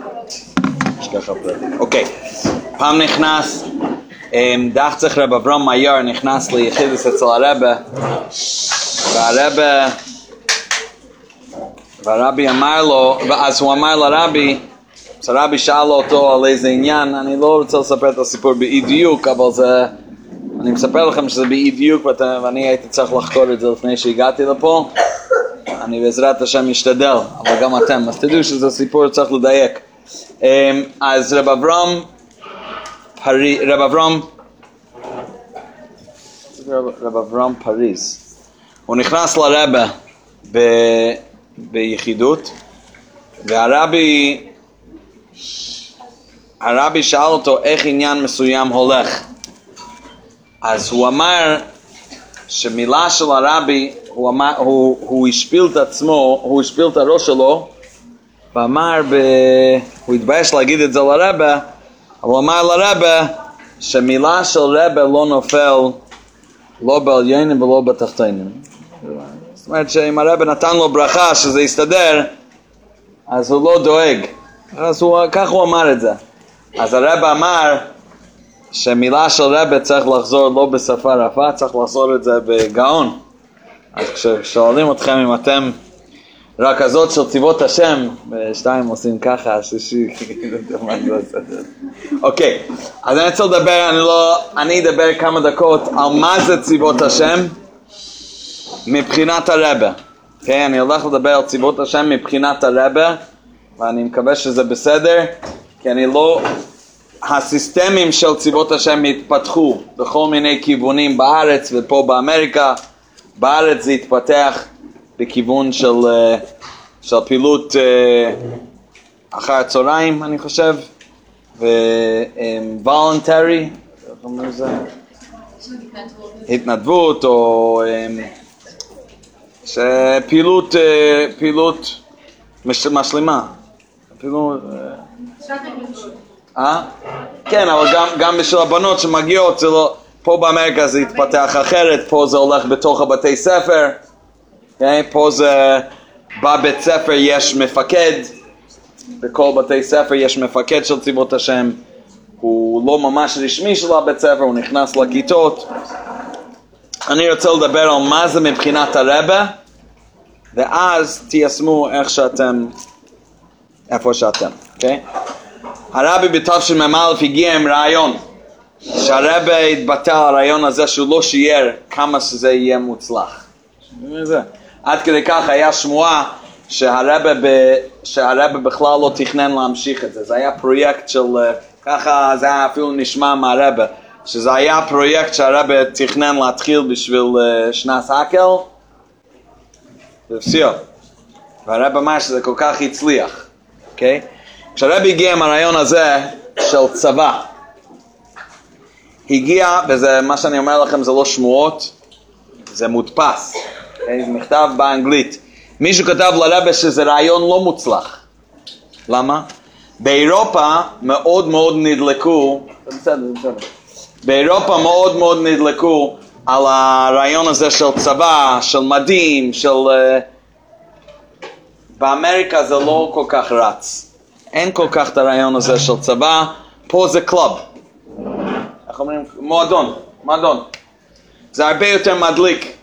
פרטית. אוקיי, פעם נכנס, אמ, דחצח רב אברהם מאייר נכנס ליחידס אצל הרבה, והרבה, והרבי אמר לו, ואז הוא אמר לרבי, אז הרבי שאל אותו על איזה עניין, אני לא רוצה לספר את הסיפור באי דיוק, אבל זה, אני מספר לכם שזה באי דיוק ואת- ואני הייתי צריך לחקור את זה לפני שהגעתי לפה. אני בעזרת השם משתדל, אבל גם אתם, אז תדעו שזה סיפור שצריך לדייק. אמ, אז רב אברהם, רב אברהם, רב אברהם פריז, הוא נכנס לרבה ב, ביחידות, והרבי, הרבי שאל אותו איך עניין מסוים הולך. אז הוא אמר שמילה של הרבי, הוא, אמר, הוא, הוא השפיל את עצמו, הוא השפיל את הראש שלו, ואמר, ב... הוא התבייש להגיד את זה לרבה, אבל אמר לרבה שמילה של רבה לא נופל לא בעליינים ולא בתחתינים. זאת אומרת שאם הרבה נתן לו ברכה שזה יסתדר, אז הוא לא דואג. אז הוא, כך הוא אמר את זה. אז הרב אמר שמילה של רבה צריך לחזור לא בשפה רפה, צריך לחזור את זה בגאון. אז כששואלים אתכם אם אתם רכזות של צבאות השם, ושתיים עושים ככה, השלישי, זה עושה? אוקיי, אז אני רוצה לדבר, אני לא, אני אדבר כמה דקות על מה זה צבאות השם מבחינת הרבה. אוקיי, אני הולך לדבר על צבאות השם מבחינת הרבה, ואני מקווה שזה בסדר, כי אני לא... הסיסטמים של צבאות השם התפתחו בכל מיני כיוונים בארץ ופה באמריקה. בארץ זה התפתח בכיוון של, אה, של פעילות אה, אחר הצהריים, אני חושב, ו-voluntary, איך אומרים לזה? התנדבות או אמ, אה, פעילות מש- משלימה. פעילות, אה? כן, אבל גם, גם בשביל הבנות שמגיעות, זה לא, פה באמריקה זה התפתח אחרת, פה זה הולך בתוך הבתי ספר, כן? פה זה, בבית ספר יש מפקד, בכל בתי ספר יש מפקד של צבאות השם, הוא לא ממש רשמי של הבית ספר, הוא נכנס לכיתות. אני רוצה לדבר על מה זה מבחינת הרבה, ואז תיישמו איך שאתם, איפה שאתם, אוקיי? הרבי בתשמ"א הגיע עם רעיון, שהרבי התבטא על הרעיון הזה שהוא לא שיער כמה שזה יהיה מוצלח. עד כדי כך היה שמועה שהרבי, ב, שהרבי בכלל לא תכנן להמשיך את זה, זה היה פרויקט של, אה, ככה זה היה אפילו נשמע מהרבי, שזה היה פרויקט שהרבי תכנן להתחיל בשביל אה, שנס הקל, ופסיו. והרבי אמר שזה כל כך הצליח, אוקיי? כשהרבי הגיע עם הרעיון הזה של צבא, הגיע, וזה מה שאני אומר לכם זה לא שמועות, זה מודפס? זה מכתב באנגלית. מישהו כתב לרבי שזה רעיון לא מוצלח. למה? באירופה מאוד מאוד נדלקו. באירופה מאוד מאוד נדלקו על הרעיון הזה של צבא, של מדים, של... אה, באמריקה זה לא כל כך רץ. אין כל כך את הרעיון הזה של צבא, פה זה club. איך אומרים? מועדון, מועדון. זה הרבה יותר מדליק.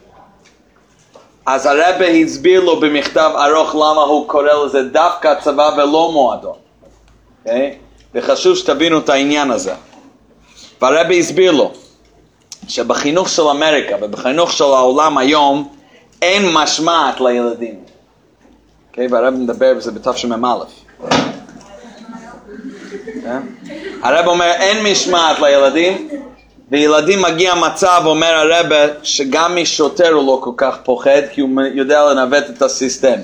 אז הרבי הסביר לו במכתב ארוך למה הוא קורא לזה דווקא צבא ולא מועדון. Okay? וחשוב שתבינו את העניין הזה. והרבי הסביר לו שבחינוך של אמריקה ובחינוך של העולם היום אין משמעת לילדים. Okay? והרבי מדבר בזה בתשמ"א. הרב אומר אין משמעת לילדים וילדים מגיע מצב, אומר הרב, שגם משוטר הוא לא כל כך פוחד כי הוא יודע לנווט את הסיסטם.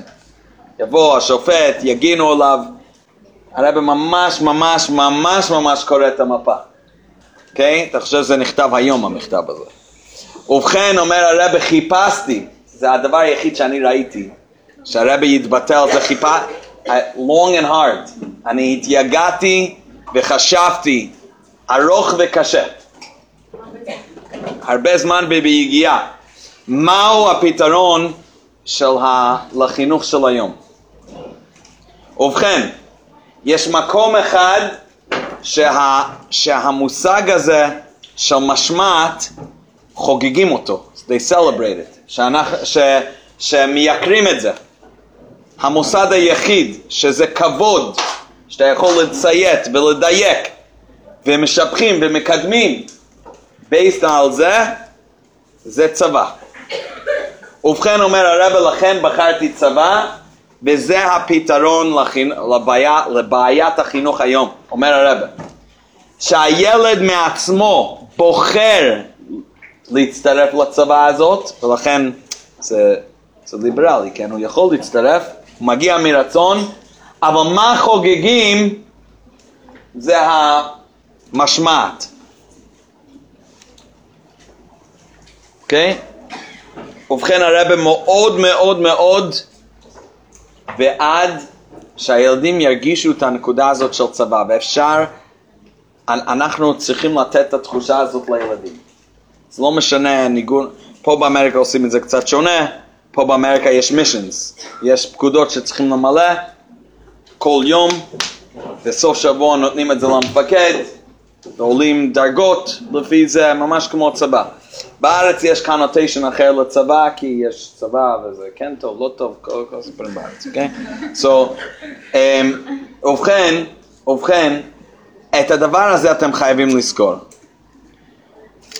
יבוא השופט, יגינו עליו, הרב ממש ממש ממש ממש קורא את המפה. אוקיי? אתה חושב שזה נכתב היום המכתב הזה. ובכן, אומר הרב, חיפשתי, זה הדבר היחיד שאני ראיתי, שהרבי יתבטא על זה, חיפה, long and hard, אני התייגעתי וחשבתי ארוך וקשה, הרבה זמן ביגיעה, מהו הפתרון של ה... לחינוך של היום. ובכן, יש מקום אחד שה, שהמושג הזה של משמעת חוגגים אותו, they celebrate it, שאנחנו, ש, שמייקרים את זה. המוסד היחיד שזה כבוד, שאתה יכול לציית ולדייק, ומשבחים ומקדמים based על זה, זה צבא. ובכן אומר הרב לכן בחרתי צבא וזה הפתרון לחינ... לבעיה, לבעיית החינוך היום, אומר הרב שהילד מעצמו בוחר להצטרף לצבא הזאת ולכן זה, זה ליברלי, כן? הוא יכול להצטרף, הוא מגיע מרצון אבל מה חוגגים זה המשמעת אוקיי? Okay? ובכן הרבה מאוד מאוד מאוד ועד שהילדים ירגישו את הנקודה הזאת של צבא ואפשר, אנחנו צריכים לתת את התחושה הזאת לילדים. זה לא משנה ניגון, פה באמריקה עושים את זה קצת שונה, פה באמריקה יש מישנס, יש פקודות שצריכים למלא כל יום, בסוף שבוע נותנים את זה למפקד, ועולים דרגות לפי זה, ממש כמו צבא. בארץ יש קונוטיישן אחר לצבא, כי יש צבא וזה כן טוב, לא טוב, כל, הסיפורים בארץ, אוקיי? So, um, ובכן, ובכן, את הדבר הזה אתם חייבים לזכור.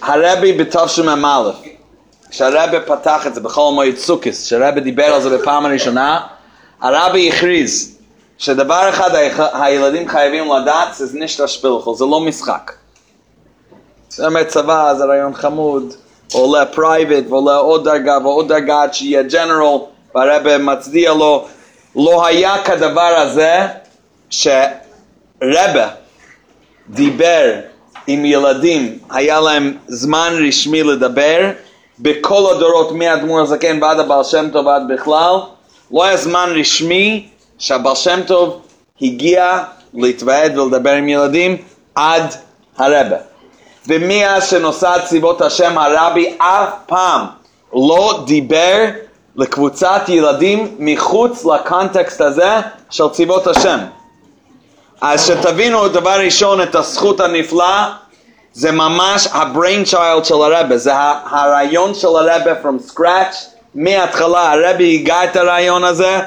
הרבי בתשמ"א, כשהרבי פתח את זה בכל מועד סוכס, כשהרבי דיבר על זה בפעם הראשונה, הרבי הכריז שדבר אחד הילדים חייבים לדעת זה נישט א שפילכל, זה לא משחק. זה אומר צבא, זה רעיון חמוד, עולה private ועולה עוד דרגה ועוד דרגה עד שיהיה general והרבי מצדיע לו. לא היה כדבר הזה שרבי דיבר עם ילדים, היה להם זמן רשמי לדבר בכל הדורות מהאדמו"ר הזקן ועד הבעל שם טוב ועד בכלל, לא היה זמן רשמי שהבעל שם טוב הגיע להתוועד ולדבר עם ילדים עד הרבה. ומאז שנוסד צבאות השם הרבי אף פעם לא דיבר לקבוצת ילדים מחוץ לקונטקסט הזה של צבאות השם. אז שתבינו דבר ראשון את הזכות הנפלאה זה ממש ה-brain child של הרבה, זה הרעיון של הרבה from scratch, מההתחלה הרבי הגה את הרעיון הזה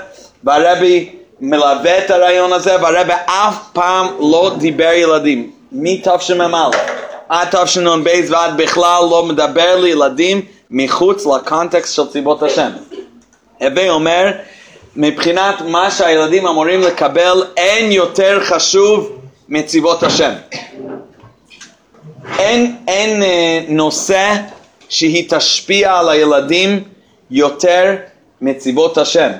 והרבי מלווה את הרעיון הזה והרבי אף פעם לא דיבר ילדים, מתשמ"א עד תשנ"ב ועד בכלל לא מדבר לילדים מחוץ לקונטקסט של ציבות השם. הווי אומר, מבחינת מה שהילדים אמורים לקבל, אין יותר חשוב מציבות השם. אין, אין אה, נושא שהיא תשפיע על הילדים יותר מציבות השם.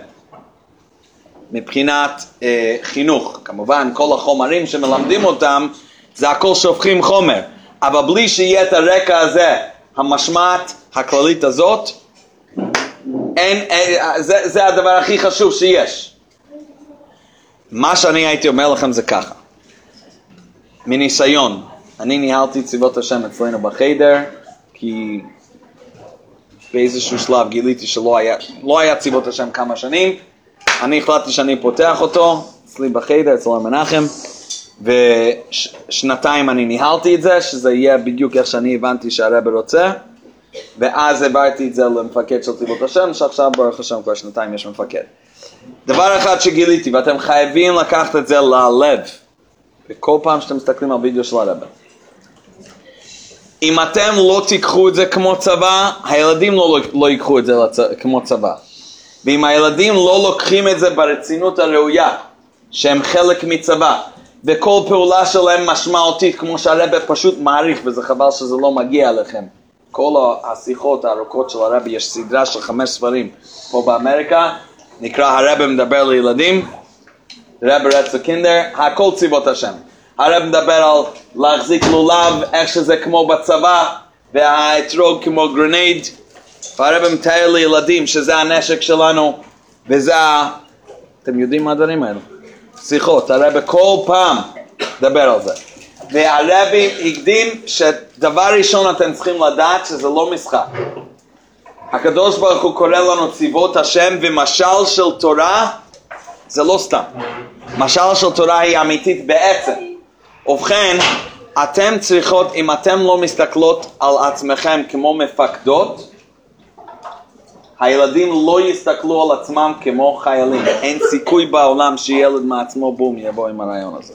מבחינת אה, חינוך, כמובן כל החומרים שמלמדים אותם זה הכל שופכים חומר, אבל בלי שיהיה את הרקע הזה, המשמעת הכללית הזאת, אין, אין, זה, זה הדבר הכי חשוב שיש. מה שאני הייתי אומר לכם זה ככה, מניסיון, אני ניהלתי צבאות השם אצלנו בחיידר, כי באיזשהו שלב גיליתי שלא היה, לא היה צבאות השם כמה שנים, אני החלטתי שאני פותח אותו אצלי בחיידר, אצל המנחם, ושנתיים אני ניהלתי את זה, שזה יהיה בדיוק איך שאני הבנתי שהרבר רוצה, ואז העברתי את זה למפקד של צבאות השם, שעכשיו ברוך השם כבר שנתיים יש מפקד. דבר אחד שגיליתי, ואתם חייבים לקחת את זה ללב, וכל פעם שאתם מסתכלים על וידאו של הרבר. אם אתם לא תיקחו את זה כמו צבא, הילדים לא, לא ייקחו את זה לצ... כמו צבא. ואם הילדים לא לוקחים את זה ברצינות הראויה, שהם חלק מצבא, וכל פעולה שלהם משמעותית, כמו שהרבא פשוט מעריך, וזה חבל שזה לא מגיע אליכם. כל השיחות הארוכות של הרבי, יש סדרה של חמש ספרים פה באמריקה, נקרא הרבי מדבר לילדים, רבי רעדט צו קינדער, הכל צבאות השם. הרבי מדבר על להחזיק לולב, איך שזה כמו בצבא, והאתרוג כמו grenade, והרבי מתאר לילדים שזה הנשק שלנו, וזה ה... אתם יודעים מה הדברים האלו? שיחות, הרבי כל פעם מדבר על זה. והרבי הקדים שדבר ראשון אתם צריכים לדעת שזה לא משחק. הקדוש ברוך הוא קורא לנו צבאות השם ומשל של תורה זה לא סתם. משל של תורה היא אמיתית בעצם. ובכן, אתם צריכות, אם אתם לא מסתכלות על עצמכם כמו מפקדות, הילדים לא יסתכלו על עצמם כמו חיילים. אין סיכוי בעולם שילד מעצמו בום יבוא עם הרעיון הזה.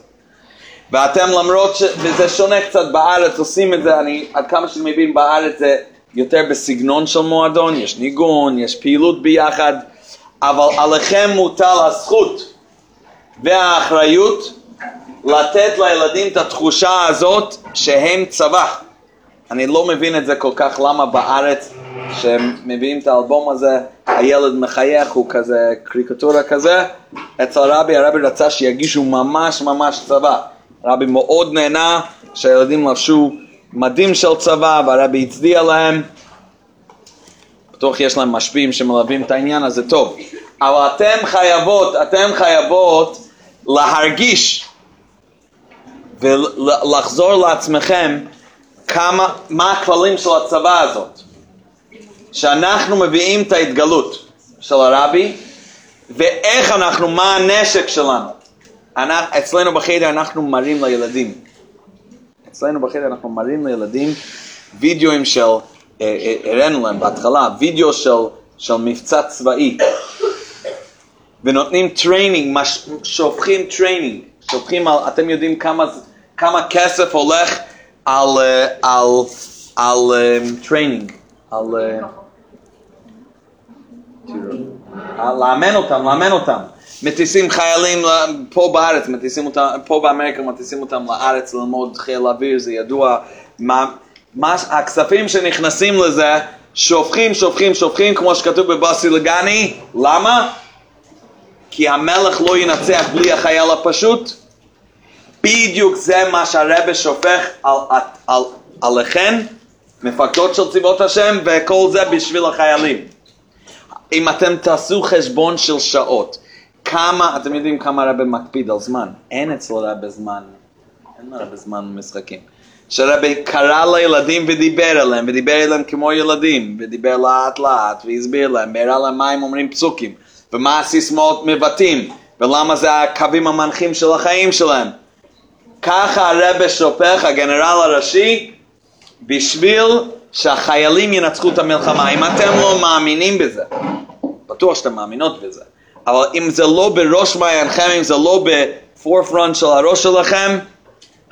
ואתם למרות ש... וזה שונה קצת בארץ, עושים את זה, אני עד כמה שאני מבין בארץ זה יותר בסגנון של מועדון, יש ניגון, יש פעילות ביחד, אבל עליכם מוטל הזכות והאחריות לתת לילדים את התחושה הזאת שהם צבא. אני לא מבין את זה כל כך למה בארץ שהם מביאים את האלבום הזה, הילד מחייך, הוא כזה קריקטורה כזה, אצל רבי, הרבי רצה שיגישו ממש ממש צבא. הרבי מאוד נהנה שהילדים לבשו מדים של צבא והרבי הצדיע להם. בטוח יש להם משפיעים שמלווים את העניין הזה טוב. אבל אתם חייבות, אתם חייבות להרגיש ולחזור לעצמכם כמה, מה הכללים של הצבא הזאת. שאנחנו מביאים את ההתגלות של הרבי ואיך אנחנו, מה הנשק שלנו. אנחנו, אצלנו בחדר אנחנו מראים לילדים. אצלנו בחדר אנחנו מראים לילדים וידאוים של, אה, אה, הראינו להם בהתחלה, וידאו של, של מבצע צבאי. ונותנים training, שופכים training, שופכים על, אתם יודעים כמה, כמה כסף הולך על, אה, על, על, training, על... לאמן אותם, לאמן אותם. מטיסים חיילים פה בארץ, מטיסים אותם, פה באמריקה מטיסים אותם לארץ ללמוד חיל אוויר, זה ידוע. מה, מה, הכספים שנכנסים לזה שופכים, שופכים, שופכים, כמו שכתוב בבאסי לגני. למה? כי המלך לא ינצח בלי החייל הפשוט. בדיוק זה מה שהרבה שופך על, על, על, עליכם, מפקדות של צבאות השם, וכל זה בשביל החיילים. אם אתם תעשו חשבון של שעות, כמה, אתם יודעים כמה רבי מקפיד על זמן, אין אצלו רבי זמן, אין רבי זמן משחקים. שרבי קרא לילדים ודיבר אליהם, ודיבר אליהם כמו ילדים, ודיבר לאט לאט, והסביר להם, והראה להם מה הם אומרים פסוקים, ומה הסיסמאות מבטאים, ולמה זה הקווים המנחים של החיים שלהם. ככה הרבי שופך, הגנרל הראשי, בשביל שהחיילים ינצחו את המלחמה. אם אתם לא מאמינים בזה, בטוח שאתם מאמינות בזה, אבל אם זה לא בראש מעיינכם, אם זה לא בפורפרונט של הראש שלכם,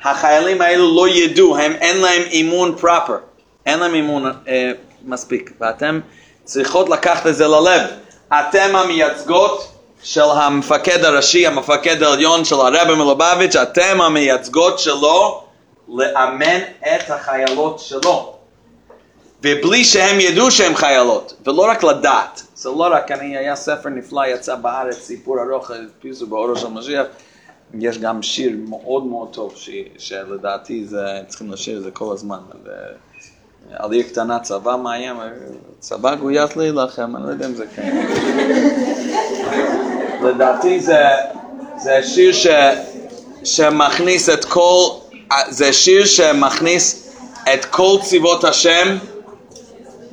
החיילים האלו לא ידעו, הם אין להם אימון פרופר, אין להם אימון אה, מספיק, ואתם צריכות לקחת את זה ללב. אתם המייצגות של המפקד הראשי, המפקד העליון של הרבי מלובביץ', אתם המייצגות שלו לאמן את החיילות שלו. ובלי שהם ידעו שהם חיילות, ולא רק לדעת. זה לא רק, אני, היה ספר נפלא, יצא בארץ, סיפור ארוך, פיסו באורו של משיח. יש גם שיר מאוד מאוד טוב, ש, שלדעתי זה, צריכים לשיר את זה כל הזמן. ו, על עיר קטנה צבא מאיים, צבא גויס להילחם, אני לא יודע אם זה כן. לדעתי זה, זה שיר ש, שמכניס את כל, זה שיר שמכניס את כל צבאות השם.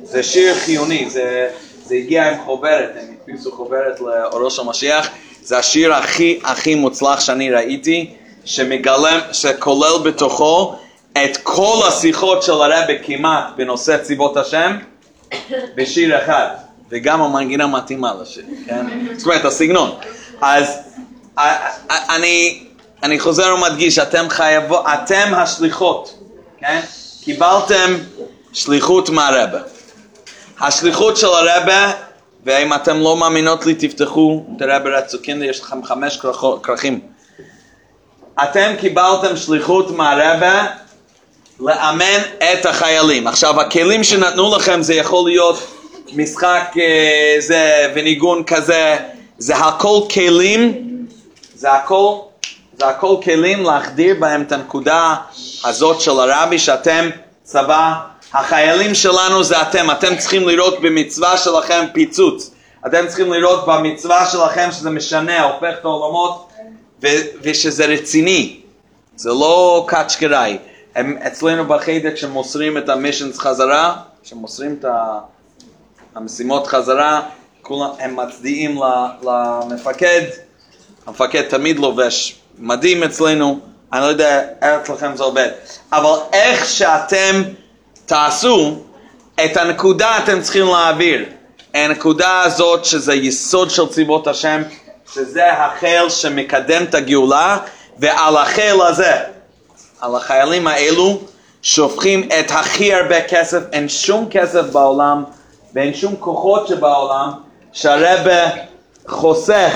זה שיר חיוני, זה, זה הגיע עם חוברת, הם הדפיסו חוברת לאורו של משיח, זה השיר הכי הכי מוצלח שאני ראיתי, שמגלם, שכולל בתוכו את כל השיחות של הרבי כמעט בנושא צבאות השם בשיר אחד, וגם המנגינה מתאימה לשיר, כן? זאת אומרת, הסגנון. אז אני, אני חוזר ומדגיש, אתם חייבו, אתם השליחות, כן? קיבלתם שליחות מהרבה. השליחות של הרבה, ואם אתם לא מאמינות לי תפתחו תראה ברצוקינדה יש לכם חמש כרכים. אתם קיבלתם שליחות מהרבה לאמן את החיילים. עכשיו הכלים שנתנו לכם זה יכול להיות משחק אה, זה וניגון כזה, זה הכל כלים, זה הכל, זה הכל כלים להחדיר בהם את הנקודה הזאת של הרבי שאתם צבא החיילים שלנו זה אתם, אתם צריכים לראות במצווה שלכם פיצוץ. אתם צריכים לראות במצווה שלכם שזה משנה, הופך את העולמות ושזה רציני. זה לא קאצ'קראי. הם אצלנו בחדר כשמוסרים את המישנס חזרה, כשמוסרים את המשימות חזרה, כולם, הם מצדיעים למפקד. המפקד תמיד לובש מדים אצלנו, אני לא יודע איך אצלכם זה עובד, אבל איך שאתם תעשו, את הנקודה אתם צריכים להעביר. הנקודה הזאת שזה יסוד של צבאות השם, שזה החיל שמקדם את הגאולה, ועל החיל הזה, על החיילים האלו, שופכים את הכי הרבה כסף, אין שום כסף בעולם ואין שום כוחות שבעולם שהרבה חוסך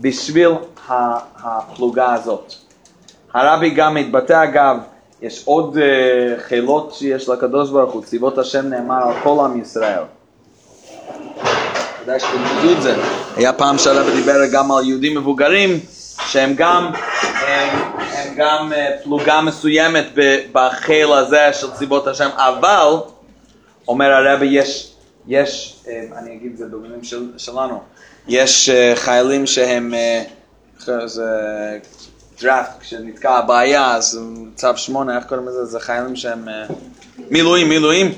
בשביל הפלוגה הזאת. הרבי גם מתבטא אגב, יש עוד uh, חילות שיש לקדוש ברוך הוא, צבאות השם נאמר על כל עם ישראל. כדאי שתלמדו את זה. היה פעם שהרבי דיבר גם על יהודים מבוגרים, שהם גם, הם, הם גם uh, פלוגה מסוימת בחיל הזה של צבאות השם, אבל, אומר הרבי, יש, יש, uh, אני אגיד את זה במילים של, שלנו, יש uh, חיילים שהם, uh, זה דראפט, כשנתקע הבעיה, אז צו שמונה, איך קוראים לזה? זה חיילים שהם מילואים, מילואים,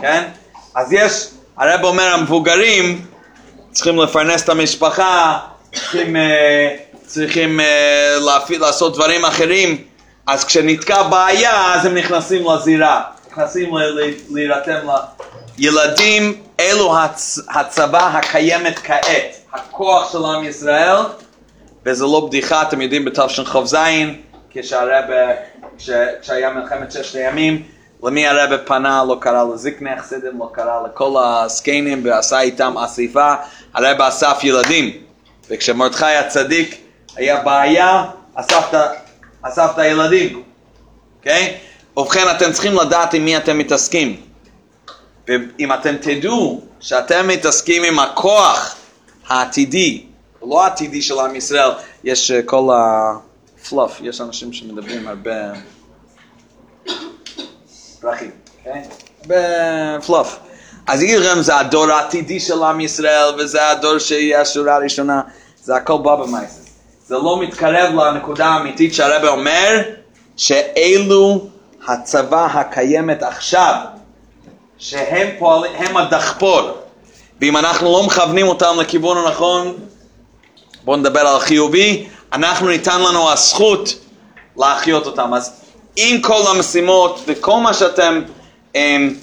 כן? אז יש, הרב אומר, המבוגרים צריכים לפרנס את המשפחה, צריכים, צריכים לעשות דברים אחרים, אז כשנתקע בעיה, אז הם נכנסים לזירה, נכנסים להירתם ל... ילדים, אלו הצ... הצבא הקיימת כעת, הכוח של עם ישראל, וזה לא בדיחה, אתם יודעים בתשכ"ז, כשהרבא, כש... כשהיה מלחמת ששת הימים, למי הרבא פנה, לא קרא לזקני החסידים, לא קרא לכל הזקנים ועשה איתם אסיפה, הרבא אסף ילדים, וכשמרדכי הצדיק היה בעיה, אסף את הילדים, אוקיי? Okay? ובכן, אתם צריכים לדעת עם מי אתם מתעסקים. ואם אתם תדעו שאתם מתעסקים עם הכוח העתידי, לא העתידי של עם ישראל, יש uh, כל הפלאף, יש אנשים שמדברים הרבה פרחים, אוקיי? הרבה פלאף. אז לכם, זה הדור העתידי של עם ישראל, וזה הדור שיהיה השורה הראשונה, זה הכל בא במייסס. זה לא מתקרב לנקודה האמיתית שהרבא אומר, שאלו הצבא הקיימת עכשיו. שהם פועלים, הם הדחפור, ואם אנחנו לא מכוונים אותם לכיוון הנכון, בואו נדבר על חיובי, אנחנו ניתן לנו הזכות להחיות אותם. אז עם כל המשימות וכל מה שאתם הם, אמ,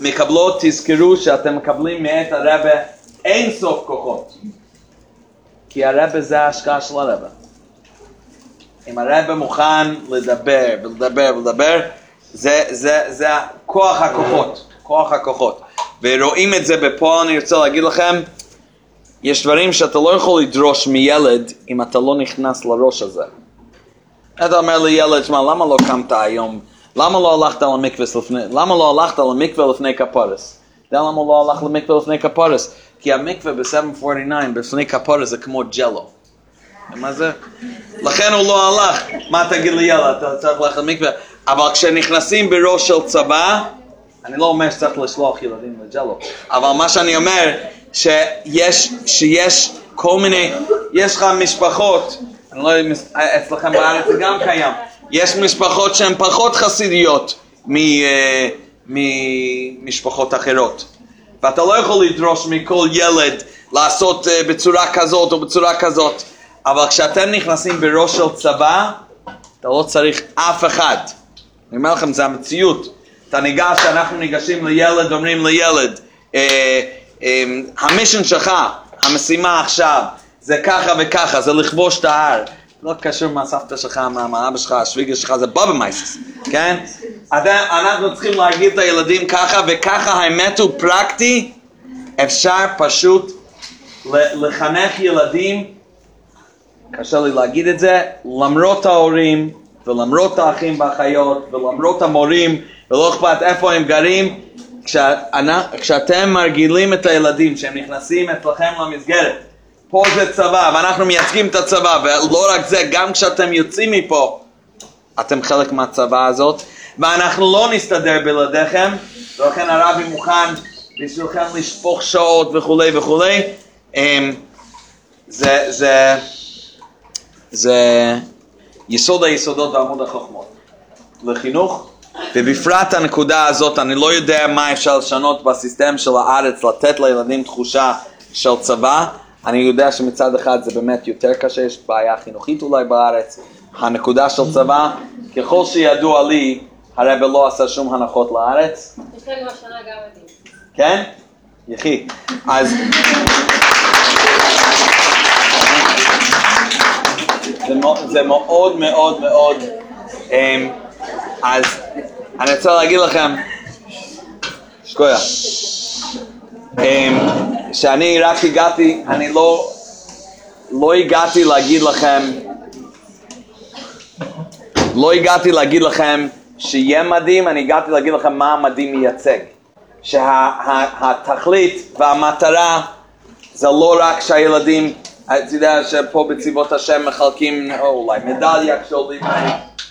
מקבלות, תזכרו שאתם מקבלים מאת הרבה אין סוף כוחות. כי הרבה זה ההשקעה של הרבה. אם הרבה מוכן לדבר ולדבר ולדבר, זה, זה, זה כוח הכוחות, כוח הכוחות. ורואים את זה בפועל, אני רוצה להגיד לכם, יש דברים שאתה לא יכול לדרוש מילד אם אתה לא נכנס לראש הזה. אתה אומר לילד, שמע, למה לא קמת היום? למה לא הלכת למקווה לפני, למה לא הלכת למקווה לפני כפרס? אתה יודע למה לא הלך למקווה לפני כפרס? כי המקווה ב-749 בפני כפרס זה כמו ג'לו. מה זה? לכן הוא לא הלך. מה תגיד לילד, אתה צריך ללכת למקווה? אבל כשנכנסים בראש של צבא, אני לא אומר שצריך לשלוח ילדים לג'לו, אבל מה שאני אומר, שיש, שיש כל מיני, יש לך משפחות, אני לא יודע, אצלכם בארץ זה גם קיים, יש משפחות שהן פחות חסידיות אה, ממשפחות אחרות. ואתה לא יכול לדרוש מכל ילד לעשות אה, בצורה כזאת או בצורה כזאת, אבל כשאתם נכנסים בראש של צבא, אתה לא צריך אף אחד. אני אומר לכם, זה המציאות. אתה ניגש, אנחנו ניגשים לילד, אומרים לילד, אה, אה, המישן שלך, המשימה עכשיו, זה ככה וככה, זה לכבוש את ההר. לא קשור מה סבתא שלך, מה, אבא שלך, השוויגר שלך, זה בבא מייסס, כן? אנחנו צריכים להגיד לילדים ככה, וככה האמת הוא פרקטי, אפשר פשוט לחנך ילדים, קשה לי להגיד את זה, למרות ההורים, ולמרות האחים והאחיות, ולמרות המורים, ולא אכפת איפה הם גרים, כשאת, כשאתם מרגילים את הילדים שהם נכנסים אצלכם למסגרת, פה זה צבא, ואנחנו מייצגים את הצבא, ולא רק זה, גם כשאתם יוצאים מפה, אתם חלק מהצבא הזאת, ואנחנו לא נסתדר בלעדיכם, ולכן הרבי מוכן בשבילכם לשפוך שעות וכולי וכולי. אמ, זה, זה, זה יסוד היסודות ועמוד החוכמות. לחינוך, ובפרט הנקודה הזאת, אני לא יודע מה אפשר לשנות בסיסטם של הארץ, לתת לילדים תחושה של צבא, אני יודע שמצד אחד זה באמת יותר קשה, יש בעיה חינוכית אולי בארץ. הנקודה של צבא, ככל שידוע לי, הרב לא עשה שום הנחות לארץ. יש לנו השנה גם מדהים. כן? יחי. אז... זה מאו- זה מאוד מאוד מאוד... אמ, אז אני רוצה להגיד לכם, שקויה, אמ, שאני רק הגעתי, אני לא, לא הגעתי להגיד לכם, לא הגעתי להגיד לכם שיהיה מדהים, אני הגעתי להגיד לכם מה המדהים מייצג. שהתכלית והמטרה זה לא רק שהילדים, אתה יודע שפה בצבאות השם מחלקים או אולי מדליה כשעולים,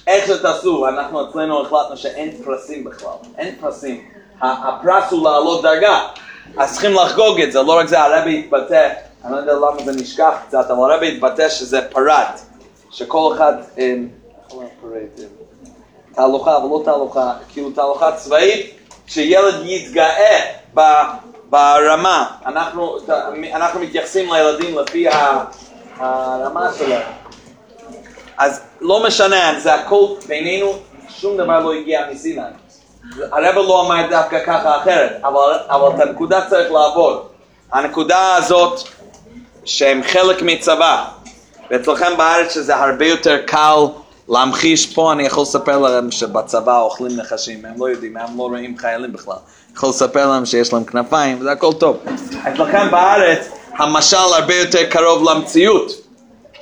איך שתעשו, אנחנו אצלנו החלטנו שאין פרסים בכלל, אין פרסים, הפרס הוא לעלות דרגה, אז צריכים לחגוג את זה, לא רק זה, הרבי התבטא, אני לא יודע למה זה נשכח קצת, אבל הרבי התבטא שזה פרט, שכל אחד? אה, תהלוכה, אבל לא תהלוכה, כאילו תהלוכה צבאית, שילד יתגאה ברמה. אנחנו, אנחנו מתייחסים לילדים לפי הרמה שלהם. אז לא משנה, זה הכל בינינו, שום דבר לא הגיע מסיני. הרב לא אמר דווקא ככה אחרת, אבל, אבל את הנקודה צריך לעבור. הנקודה הזאת שהם חלק מצבא, ואצלכם בארץ שזה הרבה יותר קל להמחיש פה, אני יכול לספר להם שבצבא אוכלים נחשים, הם לא יודעים, הם לא רואים חיילים בכלל. יכול לספר להם שיש להם כנפיים, וזה הכל טוב. אצלכם בארץ המשל הרבה יותר קרוב למציאות.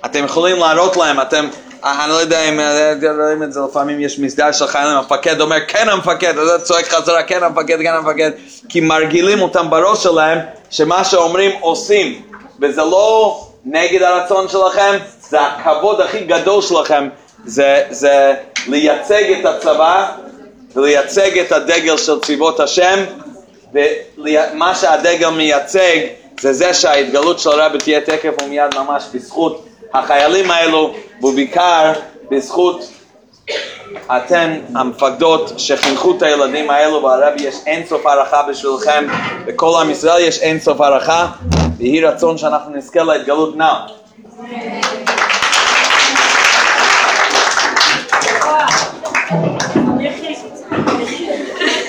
אתם יכולים להראות להם, אתם, אני לא יודע אם אה, רואים את זה, לפעמים יש מסדר של חיילים, המפקד אומר כן המפקד, אז צועק חזרה כן המפקד, כן המפקד, כי מרגילים אותם בראש שלהם שמה שאומרים עושים, וזה לא נגד הרצון שלכם, זה הכבוד הכי גדול שלכם, זה, זה לייצג את הצבא ולייצג את הדגל של צבאות השם, ומה שהדגל מייצג זה זה שההתגלות של הרבי תהיה תקף ומיד ממש בזכות החיילים האלו, ובעיקר בזכות אתן המפקדות שחינכו את הילדים האלו, והרבי יש אין סוף הערכה בשבילכם, בכל עם ישראל יש אין סוף הערכה, ויהי רצון שאנחנו נזכה להתגלות נא.